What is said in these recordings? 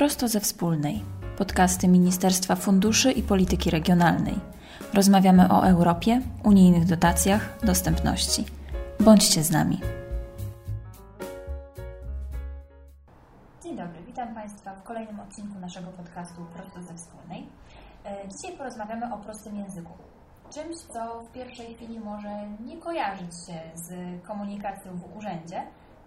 Prosto ze wspólnej. Podcasty Ministerstwa Funduszy i Polityki Regionalnej. Rozmawiamy o Europie, unijnych dotacjach, dostępności. Bądźcie z nami. Dzień dobry, witam Państwa w kolejnym odcinku naszego podcastu Prosto ze wspólnej. E, dzisiaj porozmawiamy o prostym języku. Czymś, co w pierwszej chwili może nie kojarzyć się z komunikacją w urzędzie,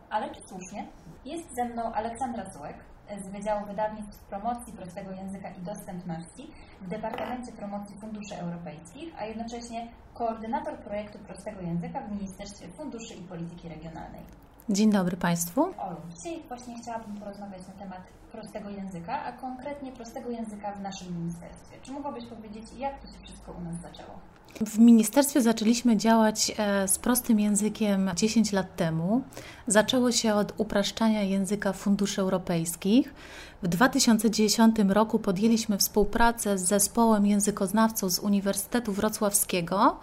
ale czy słusznie? Jest ze mną Aleksandra Sułek, z Wydziału Wydawnictw Promocji Prostego Języka i Dostępności w Departamencie Promocji Funduszy Europejskich, a jednocześnie koordynator projektu Prostego Języka w Ministerstwie Funduszy i Polityki Regionalnej. Dzień dobry Państwu. Olu, dzisiaj właśnie chciałabym porozmawiać na temat prostego języka, a konkretnie prostego języka w naszym ministerstwie. Czy mogłabyś powiedzieć, jak to się wszystko u nas zaczęło? W ministerstwie zaczęliśmy działać e, z prostym językiem 10 lat temu. Zaczęło się od upraszczania języka funduszy europejskich. W 2010 roku podjęliśmy współpracę z zespołem językoznawców z Uniwersytetu Wrocławskiego.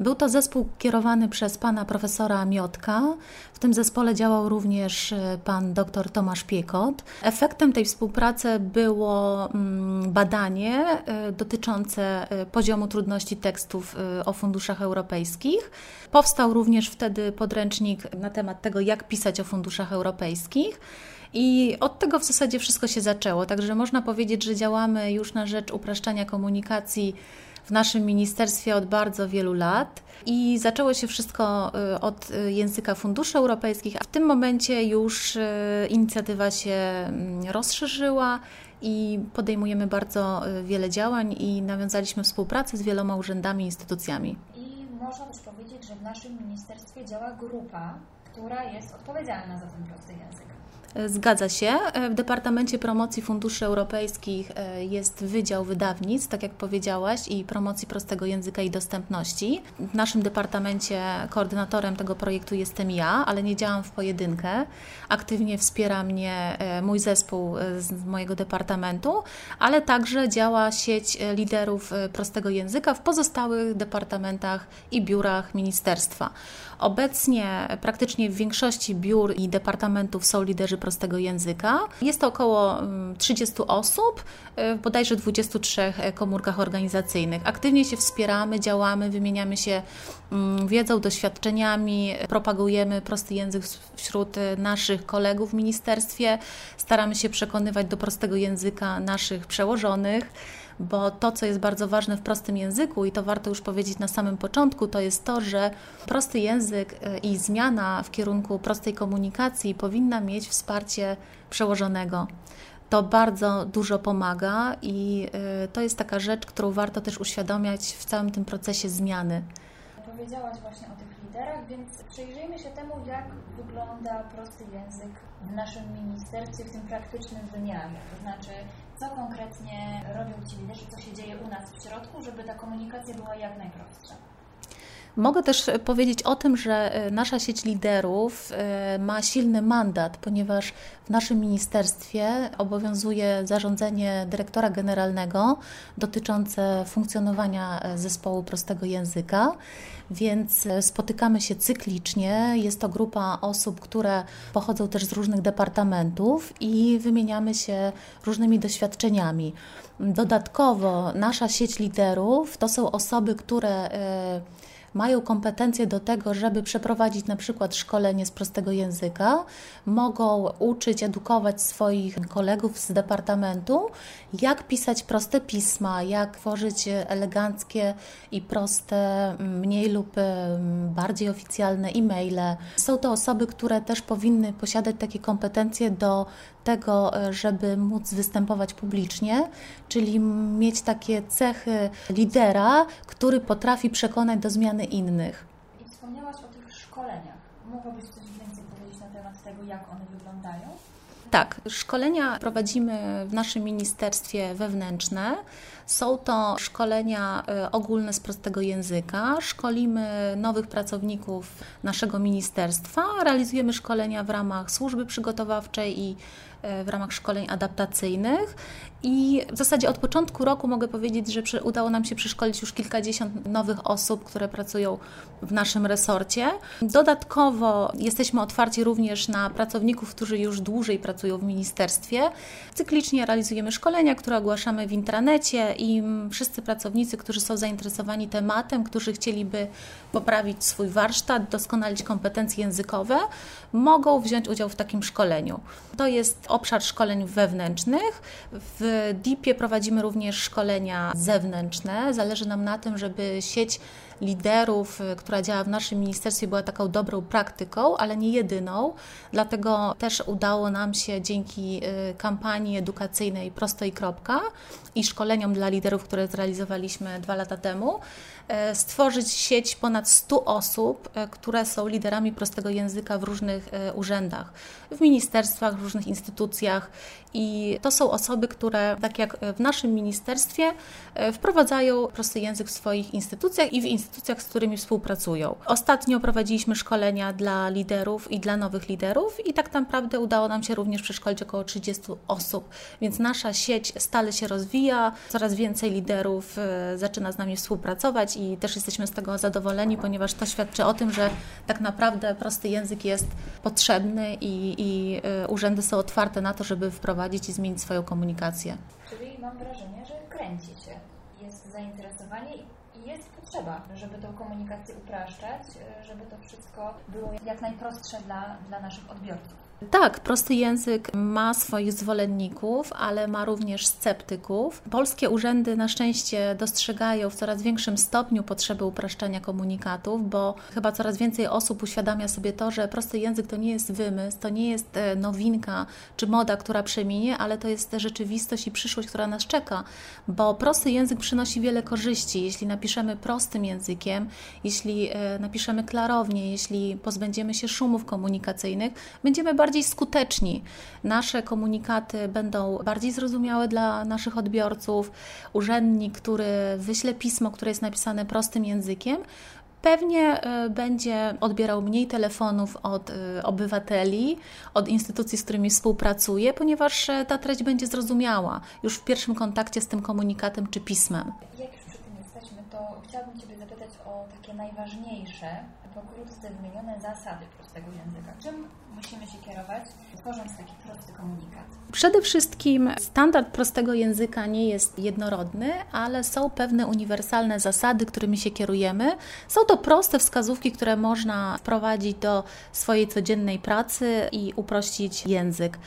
Był to zespół kierowany przez pana profesora Miotka. W tym zespole działał również e, pan dr Tomasz Piekot. Efektem tej współpracy było mm, badanie e, dotyczące e, poziomu trudności tekstów o funduszach europejskich. Powstał również wtedy podręcznik na temat tego, jak pisać o funduszach europejskich. I od tego w zasadzie wszystko się zaczęło. Także można powiedzieć, że działamy już na rzecz upraszczania komunikacji w naszym ministerstwie od bardzo wielu lat i zaczęło się wszystko y, od y, języka funduszy europejskich, a w tym momencie już y, inicjatywa się mm, rozszerzyła i podejmujemy bardzo wiele działań i nawiązaliśmy współpracę z wieloma urzędami i instytucjami. I można też powiedzieć, że w naszym ministerstwie działa grupa, która jest odpowiedzialna za ten prosty język. Zgadza się. W Departamencie Promocji Funduszy Europejskich e, jest Wydział Wydawnictw, tak jak powiedziałaś, i promocji prostego języka i dostępności. W naszym departamencie koordynatorem tego projektu jestem ja, ale nie działam w pojedynkę. Aktywnie wspiera mnie e, mój zespół e, z mojego departamentu, ale także działa sieć liderów prostego języka w pozostałych departamentach i biurach ministerstwa. Obecnie praktycznie w większości biur i departamentów są liderzy prostego języka. Jest to około 30 mm, osób, y, w bodajże 23 e, komórkach organizacyjnych. Aktywnie się wspieramy, działamy, wymieniamy się mm, wiedzą, doświadczeniami, propagujemy prosty język wśród e, naszych kolegów w ministerstwie, staramy się przekonywać do prostego języka naszych przełożonych bo to, co jest bardzo ważne w prostym języku i to warto już powiedzieć na samym początku, to jest to, że prosty język e, i zmiana w kierunku prostej komunikacji powinna mieć wsparcie przełożonego. To bardzo dużo pomaga i e, to jest taka rzecz, którą warto też uświadamiać w całym tym procesie zmiany. Powiedziałaś właśnie o tych liderach, więc przyjrzyjmy się temu, jak wygląda prosty język w naszym ministerstwie w tym praktycznym wymiarze. To znaczy, co konkretnie robią ci liderzy, co się dzieje u nas w środku, żeby ta komunikacja była jak najprostsza. Mogę też powiedzieć o tym, że e, nasza sieć liderów e, ma silny mandat, ponieważ w naszym ministerstwie obowiązuje zarządzenie dyrektora generalnego dotyczące funkcjonowania e, zespołu prostego języka, więc spotykamy się cyklicznie. Jest to grupa osób, które pochodzą też z różnych departamentów i wymieniamy się różnymi doświadczeniami. Dodatkowo nasza sieć liderów to są osoby, które mają kompetencje do tego, żeby przeprowadzić na przykład szkolenie z prostego języka, mogą uczyć, edukować swoich kolegów z departamentu, jak pisać proste pisma, jak tworzyć eleganckie i proste, mniej lub bardziej oficjalne e-maile. Są to osoby, które też powinny posiadać takie kompetencje do tego, e, żeby móc występować publicznie, czyli mieć takie cechy lidera, który potrafi przekonać do zmiany innych. I wspomniałaś o tych szkoleniach. Mogłabyś coś więcej powiedzieć na temat tego, jak one wyglądają? Tak, szkolenia prowadzimy w naszym ministerstwie wewnętrzne. Są to szkolenia e, ogólne z prostego języka. Szkolimy nowych pracowników naszego ministerstwa, realizujemy szkolenia w ramach służby przygotowawczej i w ramach szkoleń adaptacyjnych. I w zasadzie od początku roku mogę powiedzieć, że udało nam się przeszkolić już kilkadziesiąt nowych osób, które pracują w naszym resorcie. Dodatkowo jesteśmy otwarci również na pracowników, którzy już dłużej pracują pracują w ministerstwie. Cyklicznie realizujemy szkolenia, które ogłaszamy w intranecie i wszyscy pracownicy, którzy są zainteresowani tematem, którzy chcieliby poprawić swój warsztat, doskonalić kompetencje językowe, mogą wziąć udział w takim szkoleniu. To jest obszar szkoleń wewnętrznych. W DIP-ie prowadzimy również szkolenia zewnętrzne. Zależy nam na tym, żeby sieć liderów, y, która działa w naszym ministerstwie, była taką dobrą praktyką, ale nie jedyną. Dlatego też udało nam się dzięki y, kampanii edukacyjnej Prosto i Kropka i szkoleniom dla liderów, które zrealizowaliśmy dwa lata temu, stworzyć sieć ponad 100 osób, e, które są liderami prostego języka w różnych e, urzędach, w ministerstwach, w różnych instytucjach. I to są osoby, które, tak jak w naszym ministerstwie, wprowadzają prosty język w swoich instytucjach i w instytucjach, z którymi współpracują. Ostatnio prowadziliśmy szkolenia dla liderów i dla nowych liderów, i tak naprawdę udało nam się również przeszkolić około 30 osób, więc nasza sieć stale się rozwija, coraz więcej liderów zaczyna z nami współpracować i też jesteśmy z tego zadowoleni, ponieważ to świadczy o tym, że tak naprawdę prosty język jest potrzebny i, i y, urzędy są otwarte na to, żeby wprowadzić i zmienić swoją komunikację. Czyli mam wrażenie, że kręci się, jest zainteresowanie i jest potrzeba, żeby tą komunikację upraszczać, y, żeby to wszystko było jak najprostsze dla, dla naszych odbiorców. Tak, prosty język ma swoich zwolenników, ale ma również sceptyków. Polskie urzędy na szczęście dostrzegają w coraz większym stopniu potrzebę upraszczania komunikatów, bo chyba coraz więcej osób uświadamia sobie to, że prosty język to nie jest wymysł, to nie jest e, nowinka czy moda, która przeminie, ale to jest rzeczywistość i przyszłość, która nas czeka, bo prosty język przynosi wiele korzyści. Jeśli napiszemy prostym językiem, jeśli e, napiszemy klarownie, jeśli pozbędziemy się szumów komunikacyjnych, będziemy bardziej bardziej skuteczni. Nasze komunikaty będą bardziej zrozumiałe dla naszych odbiorców. Urzędnik, który wyśle pismo, które jest napisane prostym językiem, pewnie e, będzie odbierał mniej telefonów od e, obywateli, od instytucji, z którymi współpracuje, ponieważ e, ta treść będzie zrozumiała już w pierwszym kontakcie z tym komunikatem czy pismem. Jak już przy tym jesteśmy, chciałabym Ciebie zapytać o takie najważniejsze, pokrótce wymienione zasady prostego języka. Czym musimy się kierować, tworząc taki prosty komunikat? Przede wszystkim standard prostego języka nie jest jednorodny, ale są pewne uniwersalne zasady, którymi się kierujemy. Są to proste wskazówki, które można wprowadzić do swojej codziennej pracy i uprościć język.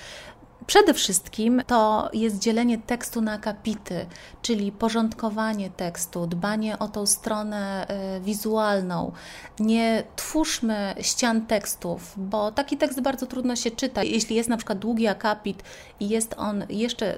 Przede wszystkim to jest dzielenie tekstu na akapity, czyli porządkowanie tekstu, dbanie o tą stronę e, wizualną. Nie twórzmy ścian tekstów, bo taki tekst bardzo trudno się czyta. Jeśli jest na przykład długi akapit i jest on jeszcze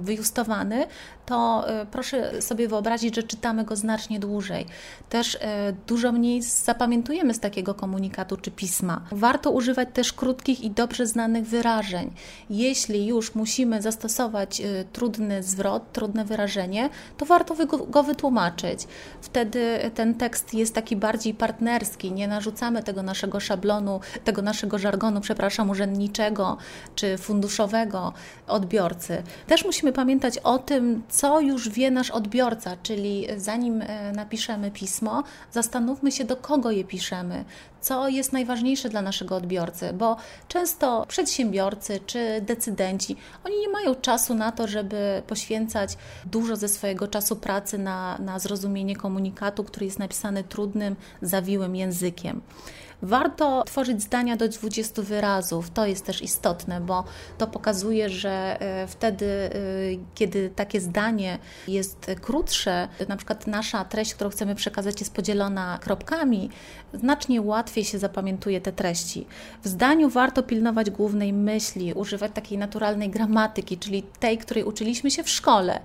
wyjustowany, to e, proszę sobie wyobrazić, że czytamy go znacznie dłużej. Też e, dużo mniej zapamiętujemy z takiego komunikatu czy pisma. Warto używać też krótkich i dobrze znanych wyrażeń. Jeśli już musimy zastosować e, trudny zwrot, trudne wyrażenie, to warto go wytłumaczyć. Wtedy ten tekst jest taki bardziej partnerski, nie narzucamy tego naszego szablonu, tego naszego żargonu, przepraszam, urzędniczego czy funduszowego odbiorcy. Też musimy pamiętać o tym, co już wie nasz odbiorca, czyli zanim e, napiszemy pismo, zastanówmy się, do kogo je piszemy, co jest najważniejsze dla naszego odbiorcy, bo często przedsiębiorcy czy decydenci, oni nie mają czasu na to, żeby poświęcać dużo ze swojego czasu pracy na, na zrozumienie komunikatu, który jest napisany trudnym, zawiłym językiem. Warto tworzyć zdania do 20 wyrazów. To jest też istotne, bo to pokazuje, że e, wtedy, e, kiedy takie zdanie jest krótsze, na przykład nasza treść, którą chcemy przekazać, jest podzielona kropkami, znacznie łatwiej się zapamiętuje te treści. W zdaniu warto pilnować głównej myśli, używać takiej naturalnej gramatyki, czyli tej, której uczyliśmy się w szkole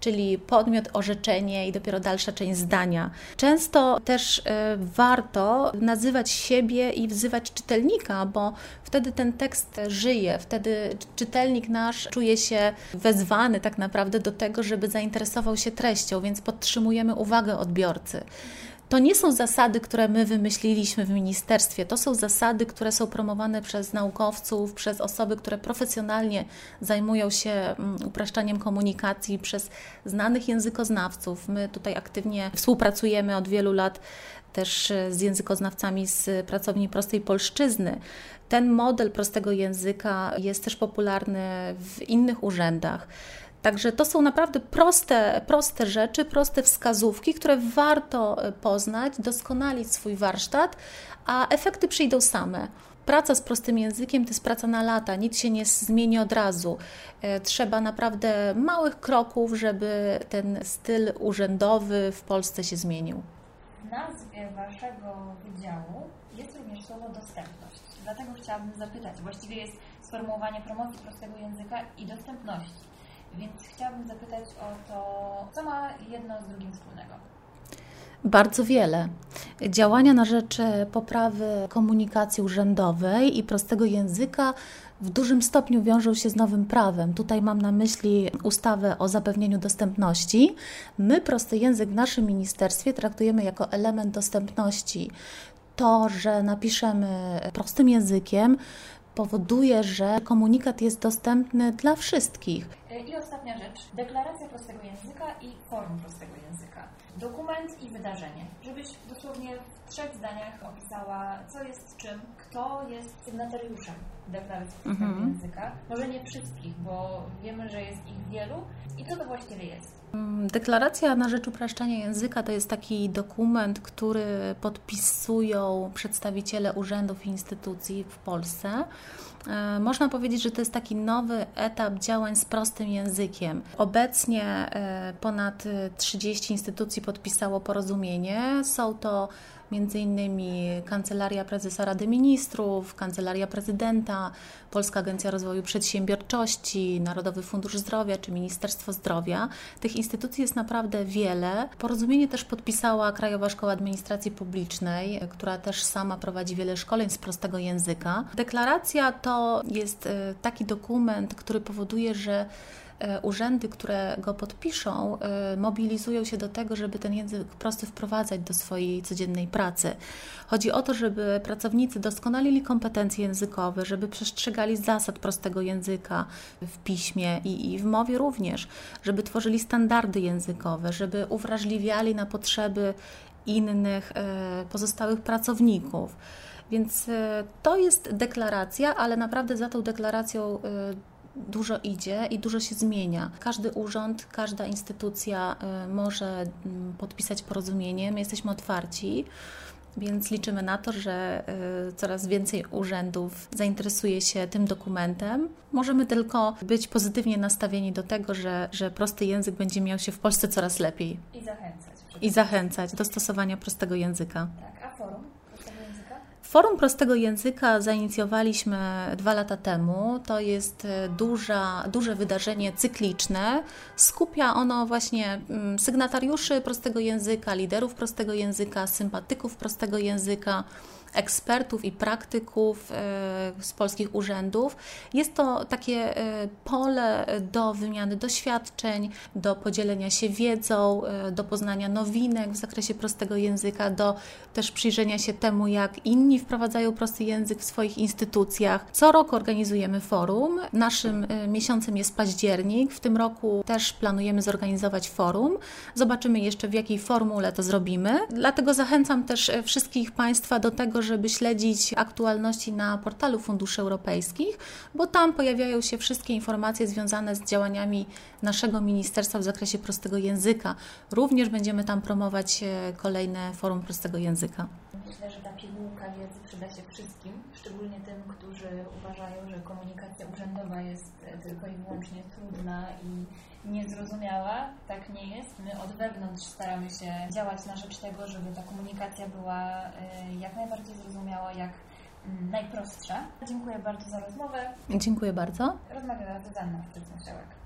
czyli podmiot, orzeczenie i dopiero dalsza część zdania. Często też e, warto nazywać siebie i wzywać czytelnika, bo wtedy ten tekst żyje, wtedy czytelnik nasz czuje się wezwany tak naprawdę do tego, żeby zainteresował się treścią, więc podtrzymujemy uwagę odbiorcy. To nie są zasady, które my wymyśliliśmy w ministerstwie. To są zasady, które są promowane przez naukowców, przez osoby, które profesjonalnie zajmują się mm, upraszczaniem komunikacji, przez znanych językoznawców. My tutaj aktywnie współpracujemy od wielu lat też e, z językoznawcami z pracowni prostej polszczyzny. Ten model prostego języka jest też popularny w innych urzędach. Także to są naprawdę proste, proste rzeczy, proste wskazówki, które warto e, poznać, doskonalić swój warsztat, a efekty przyjdą same. Praca z prostym językiem to jest praca na lata, nic się nie zmieni od razu. E, trzeba naprawdę małych kroków, żeby ten styl urzędowy w Polsce się zmienił. W nazwie Waszego wydziału jest również słowo dostępność. Dlatego chciałabym zapytać, właściwie jest sformułowanie promocji prostego języka i dostępności. Więc chciałabym zapytać o to, co ma jedno z drugim wspólnego. Bardzo wiele. Działania na rzecz poprawy komunikacji urzędowej i prostego języka w dużym stopniu wiążą się z nowym prawem. Tutaj mam na myśli ustawę o zapewnieniu dostępności. My prosty język w naszym ministerstwie traktujemy jako element dostępności. To, że napiszemy prostym językiem, powoduje, że komunikat jest dostępny dla wszystkich. I ostatnia rzecz, deklaracja prostego języka i forum prostego języka. Dokument i wydarzenie. Żebyś dosłownie w trzech zdaniach opisała, co jest czym, kto jest sygnatariuszem deklaracji prostego mhm. języka. Może nie wszystkich, bo wiemy, że jest ich wielu. I co to właściwie jest? Deklaracja na rzecz upraszczania języka to jest taki dokument, który podpisują przedstawiciele urzędów i instytucji w Polsce. E, można powiedzieć, że to jest taki nowy etap działań z prostym językiem. Obecnie e, ponad 30 instytucji podpisało porozumienie. Są to innymi Kancelaria Prezesa Rady Ministrów, Kancelaria Prezydenta, Polska Agencja Rozwoju Przedsiębiorczości, Narodowy Fundusz Zdrowia czy Ministerstwo Zdrowia. Tych instytucji jest naprawdę wiele. Porozumienie też podpisała Krajowa Szkoła Administracji Publicznej, która też sama prowadzi wiele szkoleń z prostego języka. Deklaracja to jest e, taki dokument, który powoduje, że E, urzędy, które go podpiszą, e, mobilizują się do tego, żeby ten język prosty wprowadzać do swojej codziennej pracy. Chodzi o to, żeby pracownicy doskonalili kompetencje językowe, żeby przestrzegali zasad prostego języka w piśmie i, i w mowie również, żeby tworzyli standardy językowe, żeby uwrażliwiali na potrzeby innych pozostałych pracowników. Więc to jest deklaracja, ale naprawdę za tą deklaracją dużo idzie i dużo się zmienia. Każdy urząd, każda instytucja y, może mm, podpisać porozumienie. My jesteśmy otwarci. Więc liczymy na to, że coraz więcej urzędów zainteresuje się tym dokumentem. Możemy tylko być pozytywnie nastawieni do tego, że, że prosty język będzie miał się w Polsce coraz lepiej. I zachęcać. I zachęcać do stosowania prostego języka. Tak, a forum? Forum Prostego Języka zainicjowaliśmy dwa lata temu. To jest e, duża, duże wydarzenie cykliczne. Skupia ono właśnie mm, sygnatariuszy prostego języka, liderów prostego języka, sympatyków prostego języka ekspertów i praktyków e, z polskich urzędów. Jest to takie e, pole do wymiany doświadczeń, do podzielenia się wiedzą, e, do poznania nowinek w zakresie prostego języka, do też przyjrzenia się temu, jak inni wprowadzają prosty język w swoich instytucjach. Co roku organizujemy forum. Naszym miesiącem jest październik. W tym roku też planujemy zorganizować forum. Zobaczymy jeszcze, w jakiej formule to zrobimy. Dlatego zachęcam też wszystkich Państwa do tego, żeby śledzić aktualności na portalu funduszy europejskich, bo tam pojawiają się wszystkie informacje związane z działaniami naszego ministerstwa w zakresie prostego języka. Również będziemy tam promować e, kolejne forum prostego języka. Myślę, że ta pigułka wiedzy przyda się wszystkim, szczególnie tym, którzy uważają, że komunikacja urzędowa jest e, tylko i wyłącznie trudna i niezrozumiała. Tak nie jest. My od wewnątrz staramy się działać na rzecz tego, żeby ta komunikacja była y, jak najbardziej zrozumiała, jak mm, najprostsza. Dziękuję bardzo za rozmowę. Dziękuję bardzo. Rozmawiała Zuzanna Szczycna-Siałek.